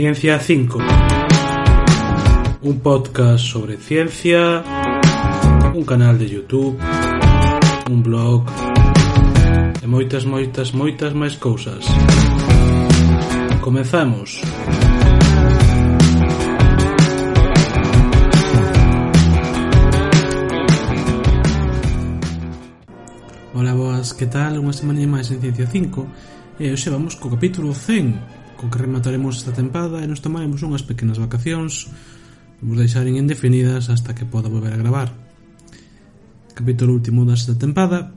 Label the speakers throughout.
Speaker 1: Ciencia 5. Un podcast sobre ciencia, un canal de YouTube, un blog e moitas, moitas, moitas máis cousas. Comezamos. Ola, boas, que tal? Unha semana máis en Ciencia 5 e hoxe vamos co capítulo 100 co que remataremos esta tempada e nos tomaremos unhas pequenas vacacións vamos deixar en indefinidas hasta que poda volver a gravar. Capítulo último desta tempada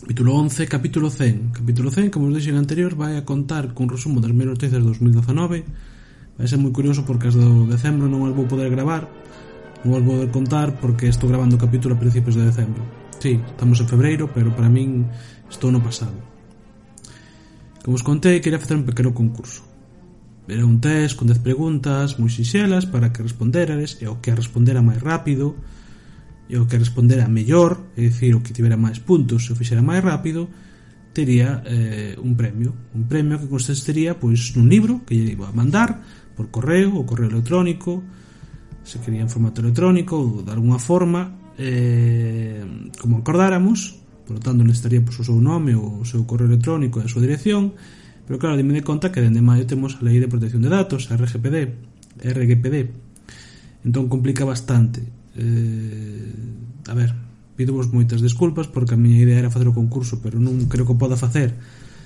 Speaker 1: capítulo 11, capítulo 100 capítulo 100, como os dixen anterior vai a contar cun resumo das mil noticias de 2019 vai ser moi curioso porque as do decembro non as vou poder gravar non as vou poder contar porque estou grabando o capítulo a principios de decembro. Sí, estamos en febreiro, pero para min estou no pasado. Como os contei, quería facer un pequeno concurso. Era un test con 10 preguntas moi sinxelas para que responderades e o que respondera máis rápido e o que respondera mellor, é dicir, o que tivera máis puntos e o fixera máis rápido, tería eh, un premio. Un premio que consistiría pois, nun libro que lle iba a mandar por correo ou correo electrónico, se quería en formato electrónico ou de alguna forma, eh, como acordáramos, Por lo tanto, necesitaría pois, o seu nome, o seu correo electrónico e a súa dirección. Pero claro, dime de conta que dende maio temos a Lei de Protección de Datos, a RGPD, RGPD. Entón complica bastante. Eh, a ver, pido vos moitas desculpas porque a miña idea era facer o concurso, pero non creo que o poda facer.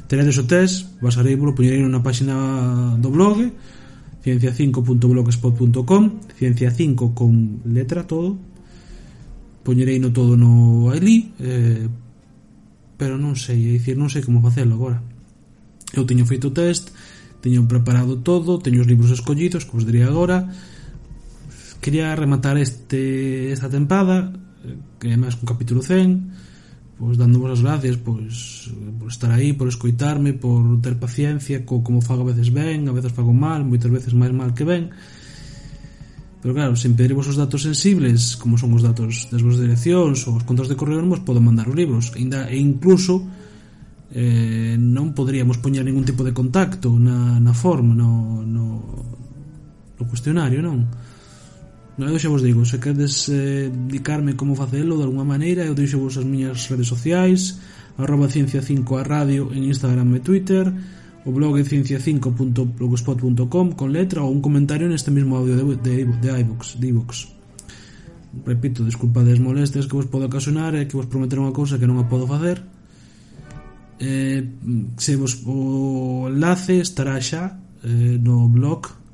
Speaker 1: Tenedes o test, basareivolo, poñerei na páxina do blog, ciencia5.blogspot.com ciencia5 con letra todo poñerei no todo no ali eh, pero non sei, é dicir, non sei como facelo agora. Eu teño feito o test, teño preparado todo, teño os libros escollidos, como os diría agora. Quería rematar este esta tempada, que é máis un capítulo 100, pois dándovos as gracias pois, por estar aí, por escoitarme, por ter paciencia co como fago a veces ben, a veces fago mal, moitas veces máis mal que ben. Pero claro, sen pedirvos os datos sensibles, como son os datos das vosas direccións ou os contos de correo, non vos podo mandar os libros. Ainda, e incluso eh, non poderíamos poñer ningún tipo de contacto na, na forma, no, no, no cuestionario, non? Non, eu xa vos digo, se queredes eh, dedicarme como facelo de alguma maneira, eu deixo vos as miñas redes sociais, arroba ciencia 5 a radio en Instagram e Twitter, o blog ciencia5.blogspot.com con letra ou un comentario neste mesmo audio de, de, de iVoox, de iVoox. Repito, desculpades molestias que vos podo ocasionar e que vos prometer unha cousa que non a podo facer. Eh, se vos o enlace estará xa eh, no blog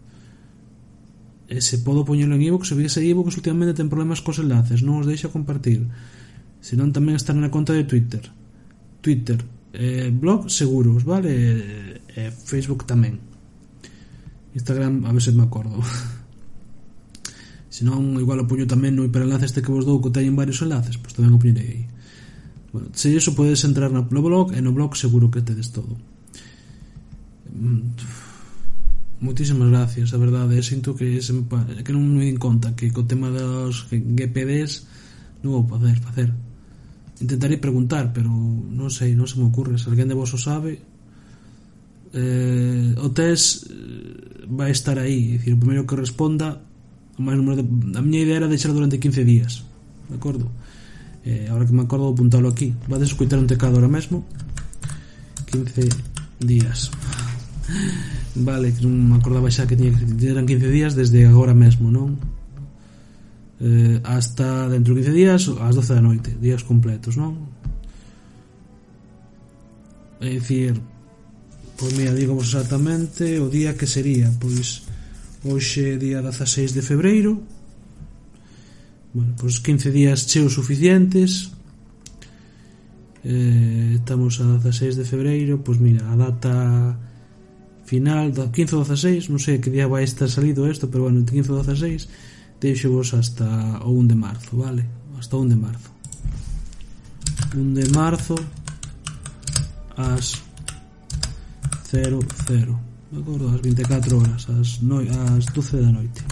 Speaker 1: e se podo poñelo en iVoox, se veis que iVoox últimamente ten problemas cos enlaces, non os deixa compartir. Senón tamén estará na conta de Twitter. Twitter, eh, blog seguros, vale? e Facebook tamén. Instagram, a ver se me acordo. Se non, igual o poño tamén no hiperenlace este que vos dou que teñen varios enlaces pois tamén o poñerei aí. Bueno, se iso podes entrar no blog e no blog seguro que tedes todo. Mm, muchísimas gracias, a verdade, eh, sinto que se que non me din conta que co tema dos GPDs non vou poder facer. Intentarei preguntar, pero non sei, non se me ocurre, se alguén de vos o sabe, eh, o test eh, vai estar aí, dicir, o primeiro que responda o máis número de, a miña idea era deixar durante 15 días de acordo? Eh, ahora que me acordo vou apuntalo aquí vades escutar un tecado ahora mesmo 15 días vale, que non me acordaba xa que tiña, eran 15 días desde agora mesmo non? Eh, hasta dentro de 15 días ás 12 da noite días completos non? é dicir Pois mira, digamos exactamente o día que sería, pois hoxe día 16 de febreiro. Bueno, pois 15 días cheos suficientes. Eh, estamos a 16 de febreiro, pois mira, a data final do 15 ou 16, non sei que día vai estar salido isto, pero bueno, 15 ou 16 deixo vos hasta o 1 de marzo, vale? Hasta o 1 de marzo. 1 de marzo ás 00 Me acordo, ás 24 horas ás, no, ás 12 da noite.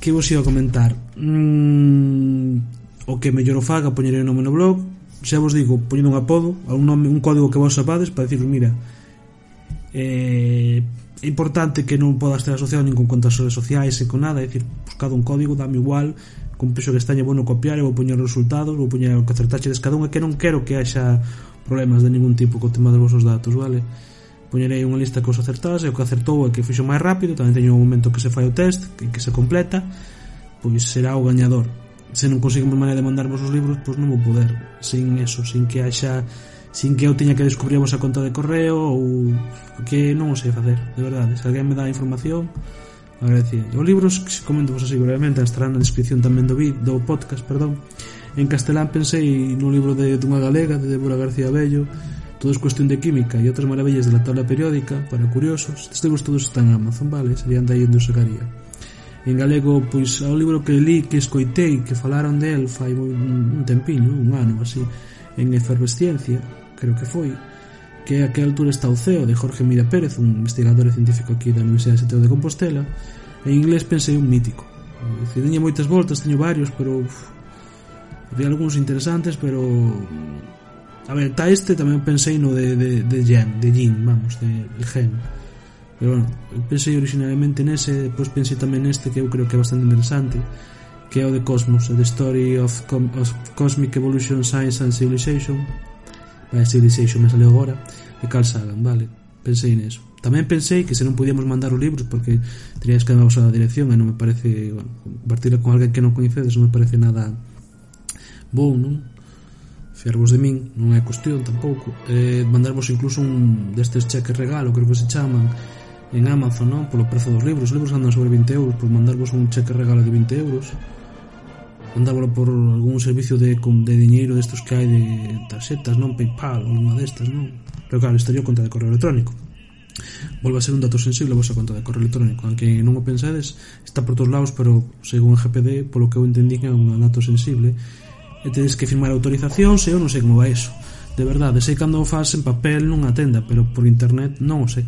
Speaker 1: Que vos iba a comentar? Mm, o que mellor o faga poñerei o nome no blog. Xa vos digo, poñendo un apodo un, nome, un código que vos sapades para dicir mira eh, é importante que non podas ter asociado nin con contas redes sociais e con nada. É dicir, buscado un código, dame igual con peso que estañe bueno copiar e vou poñer os resultados vou poñer o que acertaxe cada un. E que non quero que haxa problemas de ningún tipo co tema dos vosos datos, vale? Poñerei unha lista cos os e o que acertou e que fixo máis rápido, tamén teño un momento que se fai o test, que, que se completa, pois será o gañador. Se non conseguimos maneira de mandar vos os libros, pois non vou poder, sin eso, sin que haxa sin que eu teña que descubrir a vosa conta de correo ou que non o sei facer, de verdade. Se alguén me dá información, agradecido. Os libros, que comento vos así brevemente, estarán na descripción tamén do vídeo, do podcast, perdón, en castelán pensei no libro de dunha galega de Débora García Bello Todo es cuestión de química e outras maravillas de la tabla periódica para curiosos. Estes libros todos están en Amazon, vale? Serían de aí onde os sacaría. En galego, pois, ao libro que li, que escoitei, que falaron del fai moi, un tempiño, un ano, así, en Efervesciencia, creo que foi, que a que altura está o CEO de Jorge Mira Pérez, un investigador e científico aquí da Universidade de Santiago de Compostela, en inglés pensei un mítico. Dice, teño moitas voltas, teño varios, pero uf, de algúns interesantes, pero a ver, ta este tamén pensei no de de de Jen, de Jin, vamos, de, de Gen. Pero bueno, pensei originalmente nese, depois pensei tamén neste que eu creo que é bastante interesante, que é o de Cosmos, The Story of, Com of Cosmic Evolution, Science and Civilization. Vale, Civilization me saleu agora, de Carl Sagan, vale. Pensei neso. Tamén pensei que se non podíamos mandar os libros porque teríais que dar a dirección e non me parece, bueno, compartirla con alguén que non coñecedes non me parece nada bon, non? Fiarvos de min, non é cuestión tampouco eh, Mandarvos incluso un destes cheques regalo Creo que se chaman en Amazon, non? Polo prezo dos libros, os libros andan sobre 20 euros Por mandarvos un cheque regalo de 20 euros Mandárvolo por algún servicio de, de diñeiro destos que hai de tarxetas, non? Paypal ou unha destas, non? Pero claro, estaría conta de correo electrónico Volve a ser un dato sensible a vosa conta de correo electrónico Aunque non o pensades, está por todos lados Pero según GPD, polo que eu entendín É un dato sensible e tedes que firmar autorizacións e eu non sei como vai eso. De verdade, sei cando o faz en papel nunha tenda, pero por internet non o sei.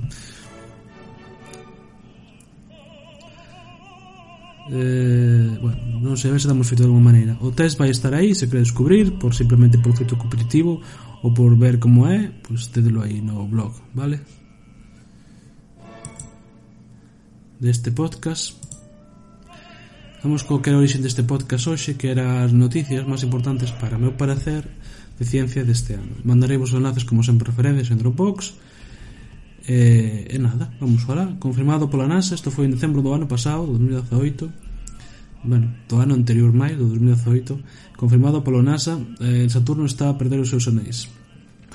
Speaker 1: Eh, bueno, non sei, a ver se damos feito de alguma maneira. O test vai estar aí, se quere descubrir, por simplemente por feito competitivo ou por ver como é, pois pues, tedelo aí no blog, vale? Deste podcast Vamos co que era a orixen deste podcast hoxe, que era as noticias máis importantes para meu parecer de ciencia deste ano. Mandarei vos enlaces como sempre referencias en Dropbox. E, e nada, vamos falar. Confirmado pola NASA, isto foi en decembro do ano pasado, 2018. Bueno, do ano anterior máis, do 2018. Confirmado polo NASA, eh, Saturno está a perder os seus anéis.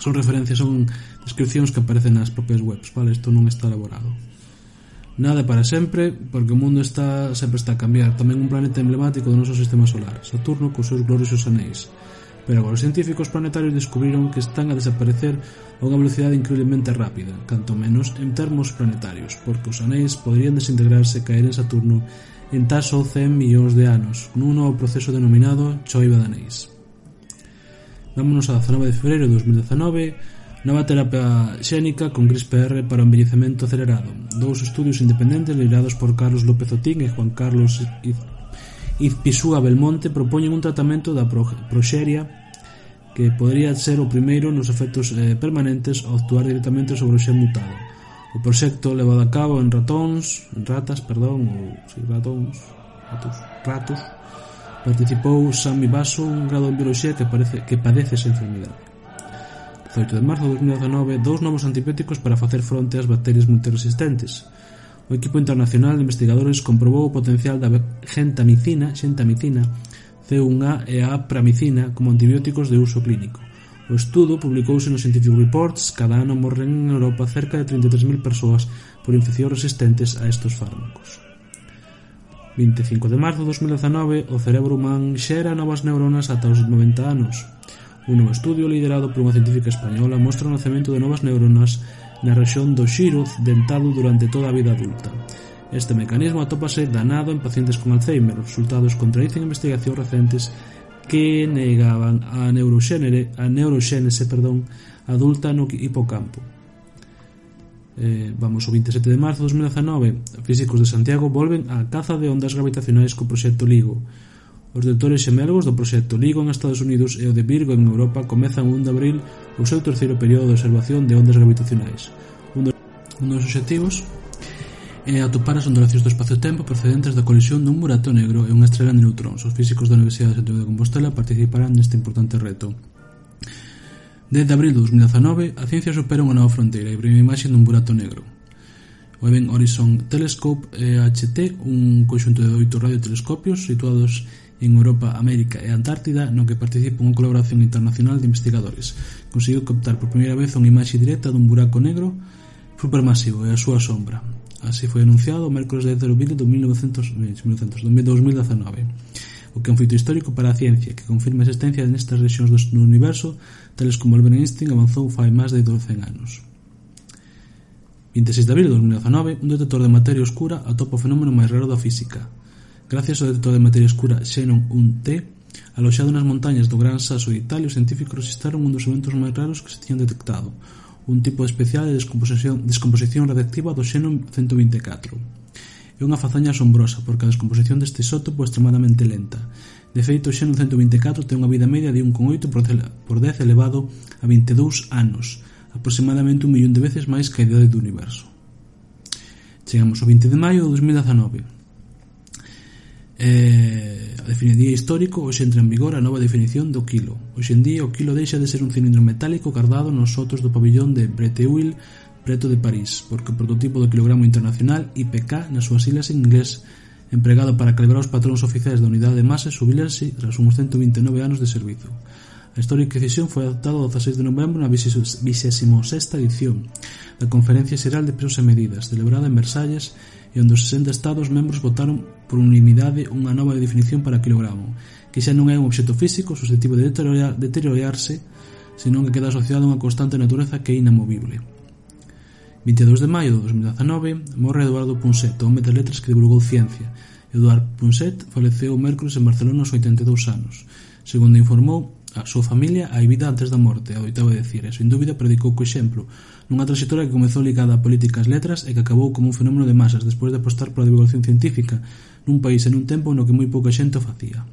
Speaker 1: Son referencias, son descripcións que aparecen nas propias webs, vale? Isto non está elaborado. Nada para sempre, porque o mundo está sempre está a cambiar. Tamén un planeta emblemático do noso sistema solar, Saturno, cos seus gloriosos anéis. Pero agora os científicos planetarios descubriron que están a desaparecer a unha velocidade increíblemente rápida, canto menos en termos planetarios, porque os anéis poderían desintegrarse e caer en Saturno en tan só 100 millóns de anos, nun novo proceso denominado choiva de anéis. Vámonos a 19 de febreiro de 2019, Nova terapia xénica con CRISPR para o envellecemento acelerado. Dous estudios independentes liderados por Carlos López Otín e Juan Carlos Izpisúa Belmonte propoñen un tratamento da proxeria que podría ser o primeiro nos efectos eh, permanentes ao actuar directamente sobre o xen mutado. O proxecto levado a cabo en ratóns, en ratas, perdón, ou si, ratóns, ratos, ratos, participou Sammy Basso, un grado en biología que, parece, que padece esa enfermidade. 18 de marzo de 2019 dous novos antibióticos para facer fronte ás bacterias multiresistentes. O equipo internacional de investigadores comprobou o potencial da gentamicina, xentamicina, C1A e a pramicina como antibióticos de uso clínico. O estudo publicouse no Scientific Reports, cada ano morren en Europa cerca de 33.000 persoas por infeccións resistentes a estos fármacos. 25 de marzo de 2019, o cerebro humán xera novas neuronas ata os 90 anos. Un novo estudio liderado por unha científica española mostra o nacemento de novas neuronas na rexión do xiro dentado durante toda a vida adulta. Este mecanismo atópase danado en pacientes con Alzheimer. Os resultados contradicen investigacións recentes que negaban a neuroxénere, a neuroxénese, perdón, adulta no hipocampo. Eh, vamos, o 27 de marzo de 2019, físicos de Santiago volven á caza de ondas gravitacionais co proxecto LIGO, Os deutores xemelgos do proxecto LIGO en Estados Unidos e o de Virgo en Europa comezan o 1 de abril o seu terceiro período de observación de ondas gravitacionais. Un, dos, un dos obxectivos é atopar as ondulacións do espacio-tempo procedentes da colisión dun burato negro e unha estrela de neutróns. Os físicos da Universidade de Santiago de Compostela participarán neste importante reto. Desde abril de 2019, a ciencia supera unha nova fronteira e a primeira imaxe dun burato negro. O Event Horizon Telescope HT, un conxunto de oito radiotelescopios situados en Europa, América e Antártida, no que participa unha colaboración internacional de investigadores. Conseguiu captar por primeira vez unha imaxe directa dun buraco negro supermasivo e a súa sombra. Así foi anunciado o mércores 10 de abril de 2019, o que é un feito histórico para a ciencia, que confirma a existencia nestas regións do universo, tales como Albert Einstein avanzou fai máis de 12 anos. 26 de abril de 2019, un detector de materia oscura atopa o fenómeno máis raro da física, Gracias ao detector de materia escura Xenon 1T aloxado nas montañas do Gran Sasso de Italia, os científicos registraron un dos eventos máis raros que se tiñan detectado, un tipo especial de descomposición, descomposición radiactiva do xenon 124. É unha fazaña asombrosa, porque a descomposición deste isótopo é extremadamente lenta. De feito, o xenon 124 ten unha vida media de 1,8 por 10 elevado a 22 anos, aproximadamente un millón de veces máis que a idade do universo. Chegamos ao 20 de maio de 2019, Eh, a definición histórico hoxe entra en vigor a nova definición do kilo. Hoxe en día o kilo deixa de ser un cilindro metálico cardado nos sotos do pabellón de Breteuil preto de París, porque o prototipo do kilogramo internacional IPK nas súas siglas en inglés empregado para calibrar os patróns oficiais da unidade de masa subilense tras uns 129 anos de servizo. A histórica decisión foi adoptada o 16 de novembro na 26ª edición da Conferencia Xeral de Pesos e Medidas, celebrada en Versalles e onde os 60 Estados membros votaron por unanimidade unha nova definición para quilogramo, que xa non é un obxecto físico susceptible de deteriorar, deteriorarse, senón que queda asociado a unha constante natureza que é inamovible. 22 de maio de 2019 morre Eduardo Punset, o home de letras que divulgou ciencia. Eduardo Punset faleceu o mércoles en Barcelona aos 82 anos. Segundo informou, A súa familia hai vida antes da morte, oitavo a decir, e sen dúbida predicou co exemplo, nunha trayectoria que comezou ligada a políticas letras e que acabou como un fenómeno de masas despois de apostar pola divulgación científica nun país e nun tempo no que moi pouca xente o facía.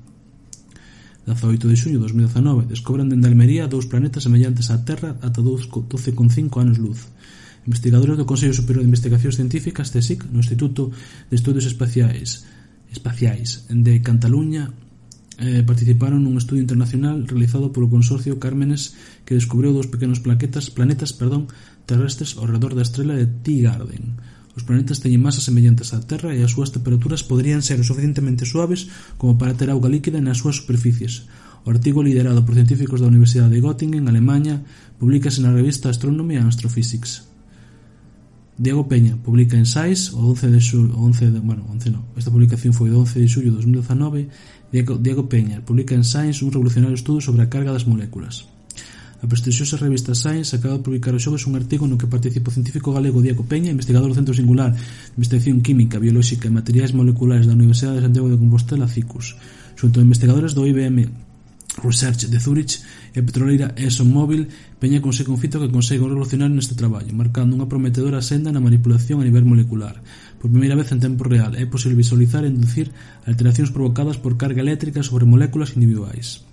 Speaker 1: 18 de xuño de 2019 descobren dende Almería dous planetas semellantes á Terra ata 12,5 anos luz. Investigadores do Consello Superior de Investigacións Científicas, CSIC, no Instituto de Estudios Espaciais, Espaciais de Cantaluña, eh, participaron nun estudio internacional realizado polo consorcio Cármenes que descubriu dous pequenos plaquetas, planetas perdón, terrestres ao redor da estrela de T. Garden. Os planetas teñen masas semellantes á Terra e as súas temperaturas poderían ser o suficientemente suaves como para ter auga líquida nas súas superficies. O artigo liderado por científicos da Universidade de Göttingen, Alemanha, publicase na revista Astronomy and Astrophysics. Diego Peña publica en Science o 11 de xullo, 11 de, bueno, 11 no, esta publicación foi do 11 de xullo de 2019 Diego, Diego Peña publica en Science un revolucionario estudo sobre a carga das moléculas. A prestixiosa revista Science acaba de publicar o xoves un artigo no que participa o científico galego Diego Peña, investigador do Centro Singular de Investigación Química, Biolóxica e Materiais Moleculares da Universidade de Santiago de Compostela, CICUS, xunto a investigadores do IBM Research de Zurich e petroleira ExxonMobil, Peña consegue un fito que consegue revolucionar neste traballo, marcando unha prometedora senda na manipulación a nivel molecular. Por primeira vez en tempo real é posible visualizar e inducir alteracións provocadas por carga eléctrica sobre moléculas individuais.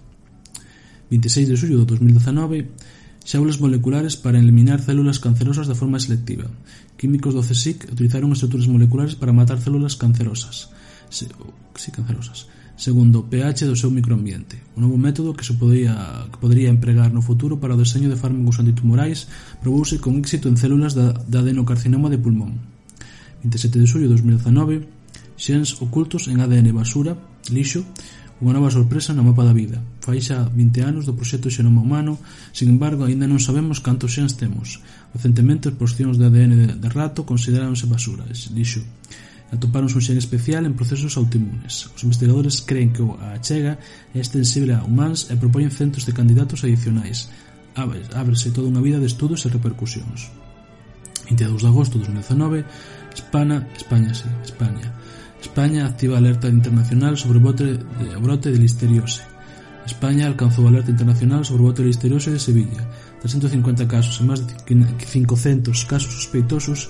Speaker 1: 26 de xullo de 2019, xaulas moleculares para eliminar células cancerosas de forma selectiva. Químicos do CSIC utilizaron estruturas moleculares para matar células cancerosas. Se, sí, cancerosas segundo o pH do seu microambiente, un novo método que se podría, que podría empregar no futuro para o deseño de fármacos antitumorais probouse con éxito en células da, da adenocarcinoma de pulmón. 27 de xullo de 2019, Xens ocultos en ADN basura, lixo, unha nova sorpresa no mapa da vida. Fai xa 20 anos do proxecto Xenoma Humano, sin embargo, aínda non sabemos cantos xens temos. Recentemente, as porcións de ADN de, de rato consideráronse basura, lixo. Atopáronse un xen especial en procesos autoimunes. Os investigadores creen que a achega é extensible a humanos e propoñen centros de candidatos adicionais. Ábrese toda unha vida de estudos e repercusións. 22 de agosto de 2019, Hispana, España, sí, España. España activa alerta internacional sobre brote de, brote de listeriose. España alcanzou alerta internacional sobre o de listeriose de Sevilla. 350 casos e máis de 500 casos sospeitosos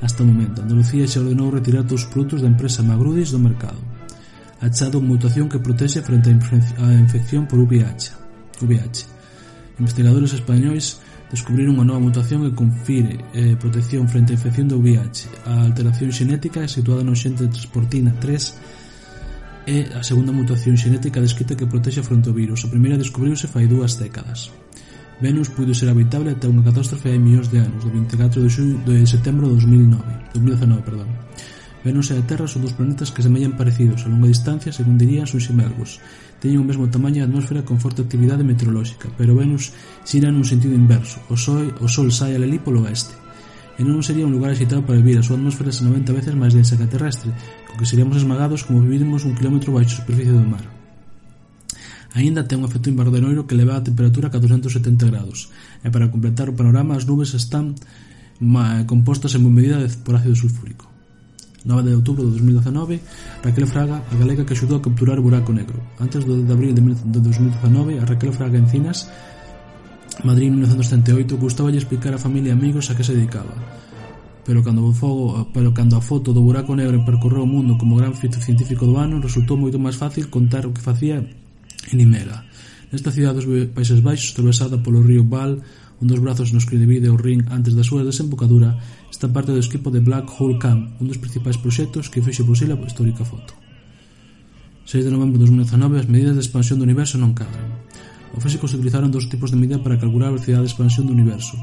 Speaker 1: hasta o momento. Andalucía xa ordenou retirar todos os produtos da empresa Magrudis do mercado. Achado mutación que protexe frente á infección por VIH. VIH. Investigadores españois descubriron unha nova mutación que confire eh, protección frente á infección do VIH. A alteración xenética é situada no xente de transportina 3 e a segunda mutación xenética descrita que protexe fronte ao virus. A primeira descubriuse fai dúas décadas. Venus puido ser habitable ata unha catástrofe hai millóns de anos, do 24 de, xullo, de setembro de 2009, 2019, perdón. Venus e a Terra son dos planetas que semellan parecidos a longa distancia según dirían son ximelgos. Teñen o mesmo tamaño e atmósfera con forte actividade meteorolóxica, pero Venus xira nun sentido inverso. O sol, o sol sai a Lelí polo oeste e non sería un lugar excitado para vivir, a súa atmósfera é 90 veces máis densa que a terrestre, co que seríamos esmagados como vivirmos un kilómetro baixo a superficie do mar. Aínda ten un efecto invernadoiro que leva a temperatura a 470 grados, e para completar o panorama as nubes están compostas en medida por ácido sulfúrico. 9 de outubro de 2019, Raquel Fraga, a galega que axudou a capturar o buraco negro. Antes do de abril de 2019, a Raquel Fraga Encinas, Madrid 1978, gustaba explicar a familia e amigos a que se dedicaba pero cando o fogo, pero cando a foto do buraco negro percorreu o mundo como gran fito científico do ano, resultou moito máis fácil contar o que facía en Imera. Nesta cidade dos Países Baixos, atravesada polo río Val, Un dos brazos nos que divide o ring antes da súa desembocadura está parte do equipo de Black Hole Camp, un dos principais proxectos que fixe posible a histórica foto. 6 de novembro de 2019 as medidas de expansión do universo non cadran. Os físicos utilizaron dous tipos de medida para calcular a velocidade de expansión do universo,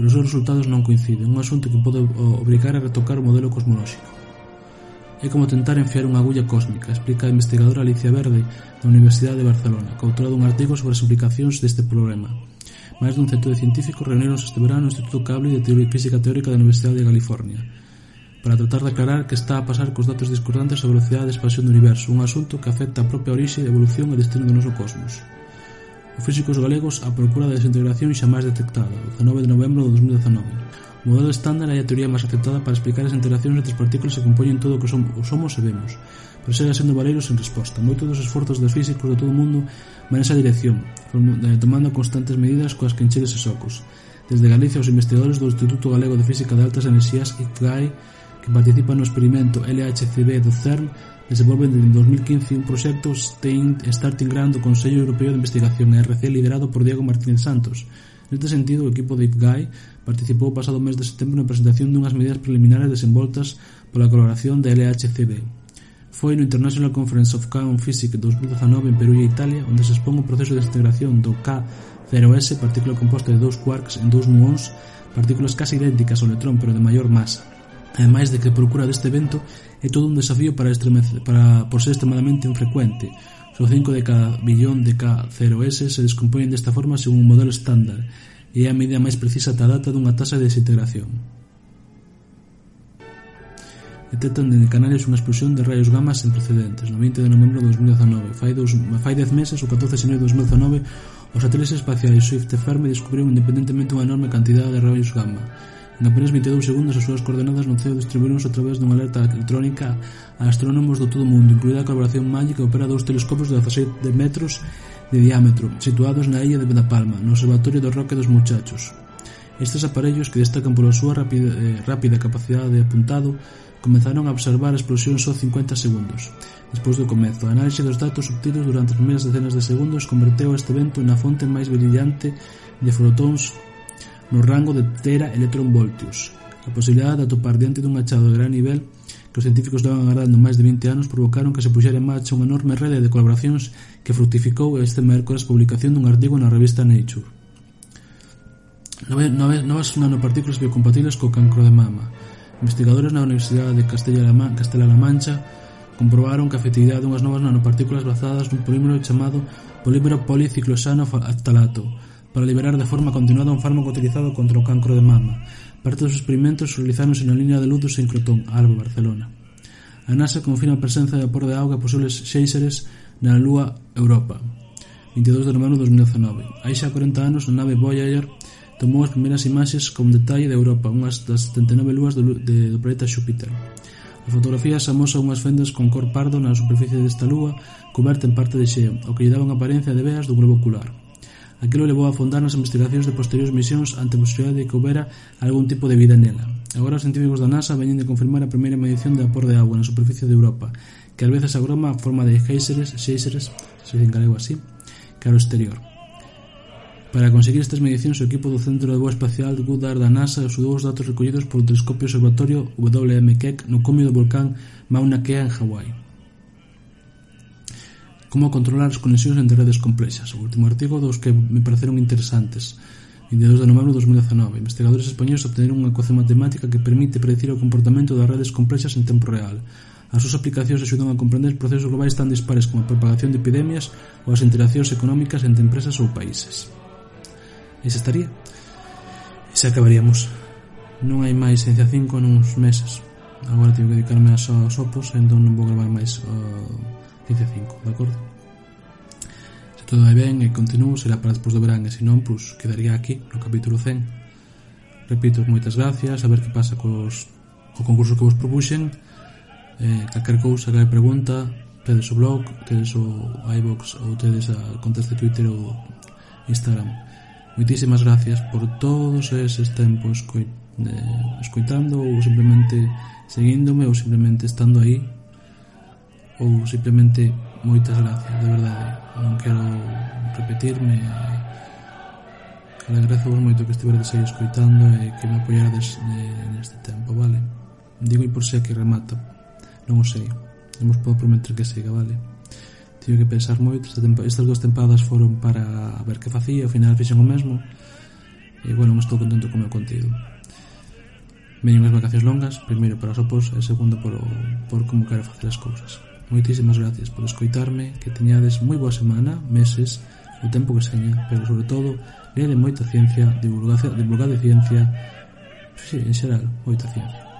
Speaker 1: pero os seus resultados non coinciden, un asunto que pode obrigar a retocar o modelo cosmolóxico. É como tentar enfiar unha agulla cósmica, explica a investigadora Alicia Verde da Universidade de Barcelona, que autora dun artigo sobre as implicacións deste problema. Máis dun centro de científicos reuníronse este verano no Instituto Cable de Teoría Física Teórica da Universidade de California para tratar de aclarar que está a pasar cos datos discordantes sobre a velocidade de expansión do universo, un asunto que afecta a propia orixe, evolución e destino do noso cosmos. Os físicos galegos a procura da desintegración xa máis detectada, o 19 de novembro de 2019. O modelo estándar é a teoría máis aceptada para explicar as interaccións entre as partículas que compoñen todo o que somos, somos e vemos, proseguen sendo valeiros sen resposta. Moitos dos esforzos dos físicos de todo o mundo van esa dirección, eh, tomando constantes medidas coas que encher eses ocos. Desde Galicia, os investigadores do Instituto Galego de Física de Altas Enerxías, ICGAI, que participan no experimento LHCB do CERN, desenvolven desde 2015 un proxecto Starting Ground do Consello Europeo de Investigación ERC liderado por Diego Martínez Santos. Neste sentido, o equipo de IPGAI participou o pasado mes de setembro na presentación dunhas medidas preliminares desenvoltas pola colaboración da LHCB. Foi no International Conference of Quantum Physics 2019 en Perú e Italia, onde se expón o proceso de integración do K0S, partícula composta de dous quarks en dous muons, partículas casi idénticas ao electrón pero de maior masa. Ademais de que procura deste evento é todo un desafío para, para por ser extremadamente infrecuente, Só 5 de cada billón de K0S se descompoñen desta forma según un modelo estándar e é a medida máis precisa ata data dunha tasa de desintegración detectan dende Canarias unha explosión de raios gamma sen precedentes. No 20 de novembro de 2019, fai, dos, fai 10 meses, o 14 de xaneiro de 2019, os satélites espaciais Swift e Fermi descubriron independentemente unha enorme cantidade de raios gamma. En apenas 22 segundos as súas coordenadas no ceo distribuíronse a través dunha alerta electrónica a astrónomos do todo o mundo, incluída a colaboración Magic que opera dous telescopios de 17 de metros de diámetro, situados na illa de Palma, no Observatorio do Roque dos Muchachos. Estes aparellos que destacan pola súa rápida, eh, rápida capacidade de apuntado comezaron a observar a explosión só 50 segundos. Despois do comezo, a análise dos datos obtidos durante as primeiras decenas de segundos converteu este evento na fonte máis brillante de fotóns no rango de tera electronvoltius. A posibilidade de atopar diante dun achado de gran nivel que os científicos levan agardando máis de 20 anos provocaron que se puxera en marcha unha enorme rede de colaboracións que fructificou este mércores publicación dun artigo na revista Nature. Novas nanopartículas biocompatibles co cancro de mama Investigadores na Universidade de Castela-La Mancha comprobaron que a efectividade dunhas novas nanopartículas basadas nun polímero chamado polímero policiclosano aftalato para liberar de forma continuada un fármaco utilizado contra o cancro de mama. Parte dos experimentos realizáronse na línea de luz do sincrotón, Alba, Barcelona. A NASA confirma a presenza de vapor de auga e posibles xéiseres na Lúa Europa. 22 de novembro de 2019. Hai xa 40 anos, a nave Voyager tomou as primeiras imaxes con detalle de Europa, unhas das 79 lúas do, de, do planeta Xúpiter. A fotografía amosa unhas fendas con cor pardo na superficie desta lúa coberta en parte de xeo, o que lle daba unha apariencia de veas dun globo ocular. Aquilo levou a fondar nas investigacións de posteriores misións ante a posibilidade de que houbera algún tipo de vida nela. Agora os científicos da NASA veñen de confirmar a primeira medición de vapor de agua na superficie de Europa, que ás veces agroma a forma de géiseres, xéiseres, se en galego así, cara ao exterior. Para conseguir estas medicións o equipo do Centro de Voo Espacial Goddard da NASA estudou os datos recollidos polo telescopio observatorio W.M. Keck no cumio do volcán Mauna Kea en Hawái. Como controlar as conexións entre redes complexas, o último artigo dos que me pareceron interesantes. 22 de novembro de 2019, investigadores españoles obteneron unha ecuación matemática que permite predecir o comportamento das redes complexas en tempo real. As súas aplicacións axudan a comprender procesos globais tan dispares como a propagación de epidemias ou as interaccións económicas entre empresas ou países. Ese estaría. E se acabaríamos. Non hai máis Ciencia 5 nuns meses. Agora teño que dedicarme aos, aos opus, entón non vou gravar máis uh, Ciencia 5, de acordo? Se todo vai ben e continuo, será para despois do verán, e se non, pois, quedaría aquí, no capítulo 100. Repito, moitas gracias, a ver que pasa cos, co concurso que vos propuxen, eh, calquer cousa, calquer pregunta, tedes o blog, tedes o iBox ou tedes a contas de Twitter ou Instagram. Moitísimas gracias por todos eses tempos escoi, eh, escoitando ou simplemente seguíndome ou simplemente estando aí ou simplemente moitas gracias, de verdade. Eh. Non quero repetirme. Agradezo vos moito que estiveredes aí escoitando e que me apoiades eh, neste tempo, vale? Digo e por se que remata. Non o sei. Non vos podo prometer que siga, vale? tive que pensar moito estas dúas tempadas foron para ver que facía ao final fixen o mesmo e bueno, non estou contento co meu contido Veñen as vacacións longas, primeiro para os opos e segundo por, o, por como quero facer as cousas. Moitísimas gracias por escoitarme, que teñades moi boa semana, meses, o tempo que seña, pero sobre todo, leade moita ciencia, divulgade, divulgade ciencia, sí, en xeral, moita ciencia.